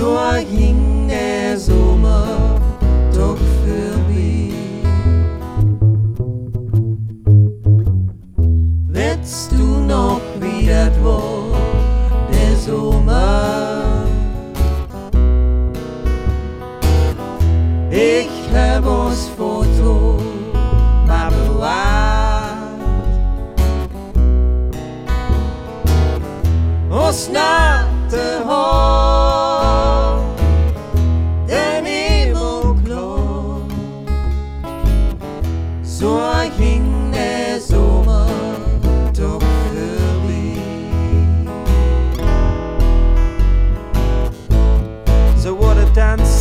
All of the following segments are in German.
Zo ging de zomer toch voorbij. Willst du noch wie das war, der Sommer? Ich hab uns Foto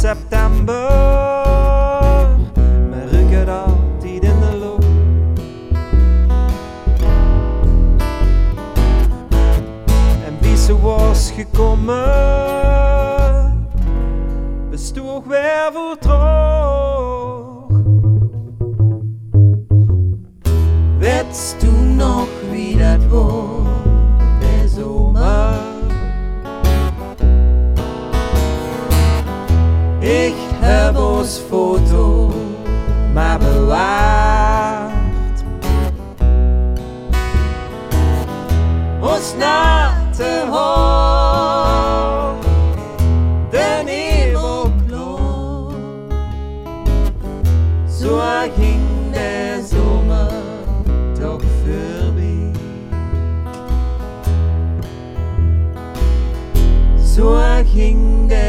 september, maar ik het altijd in de loop. En wie ze was gekomen, bestoog weer voor Wist toen nog wie dat was? Ich hab uns Foto mal bewahrt. Uns nackte Haar, den Himmel klar. So ging der Sommer doch vorbei. So ging der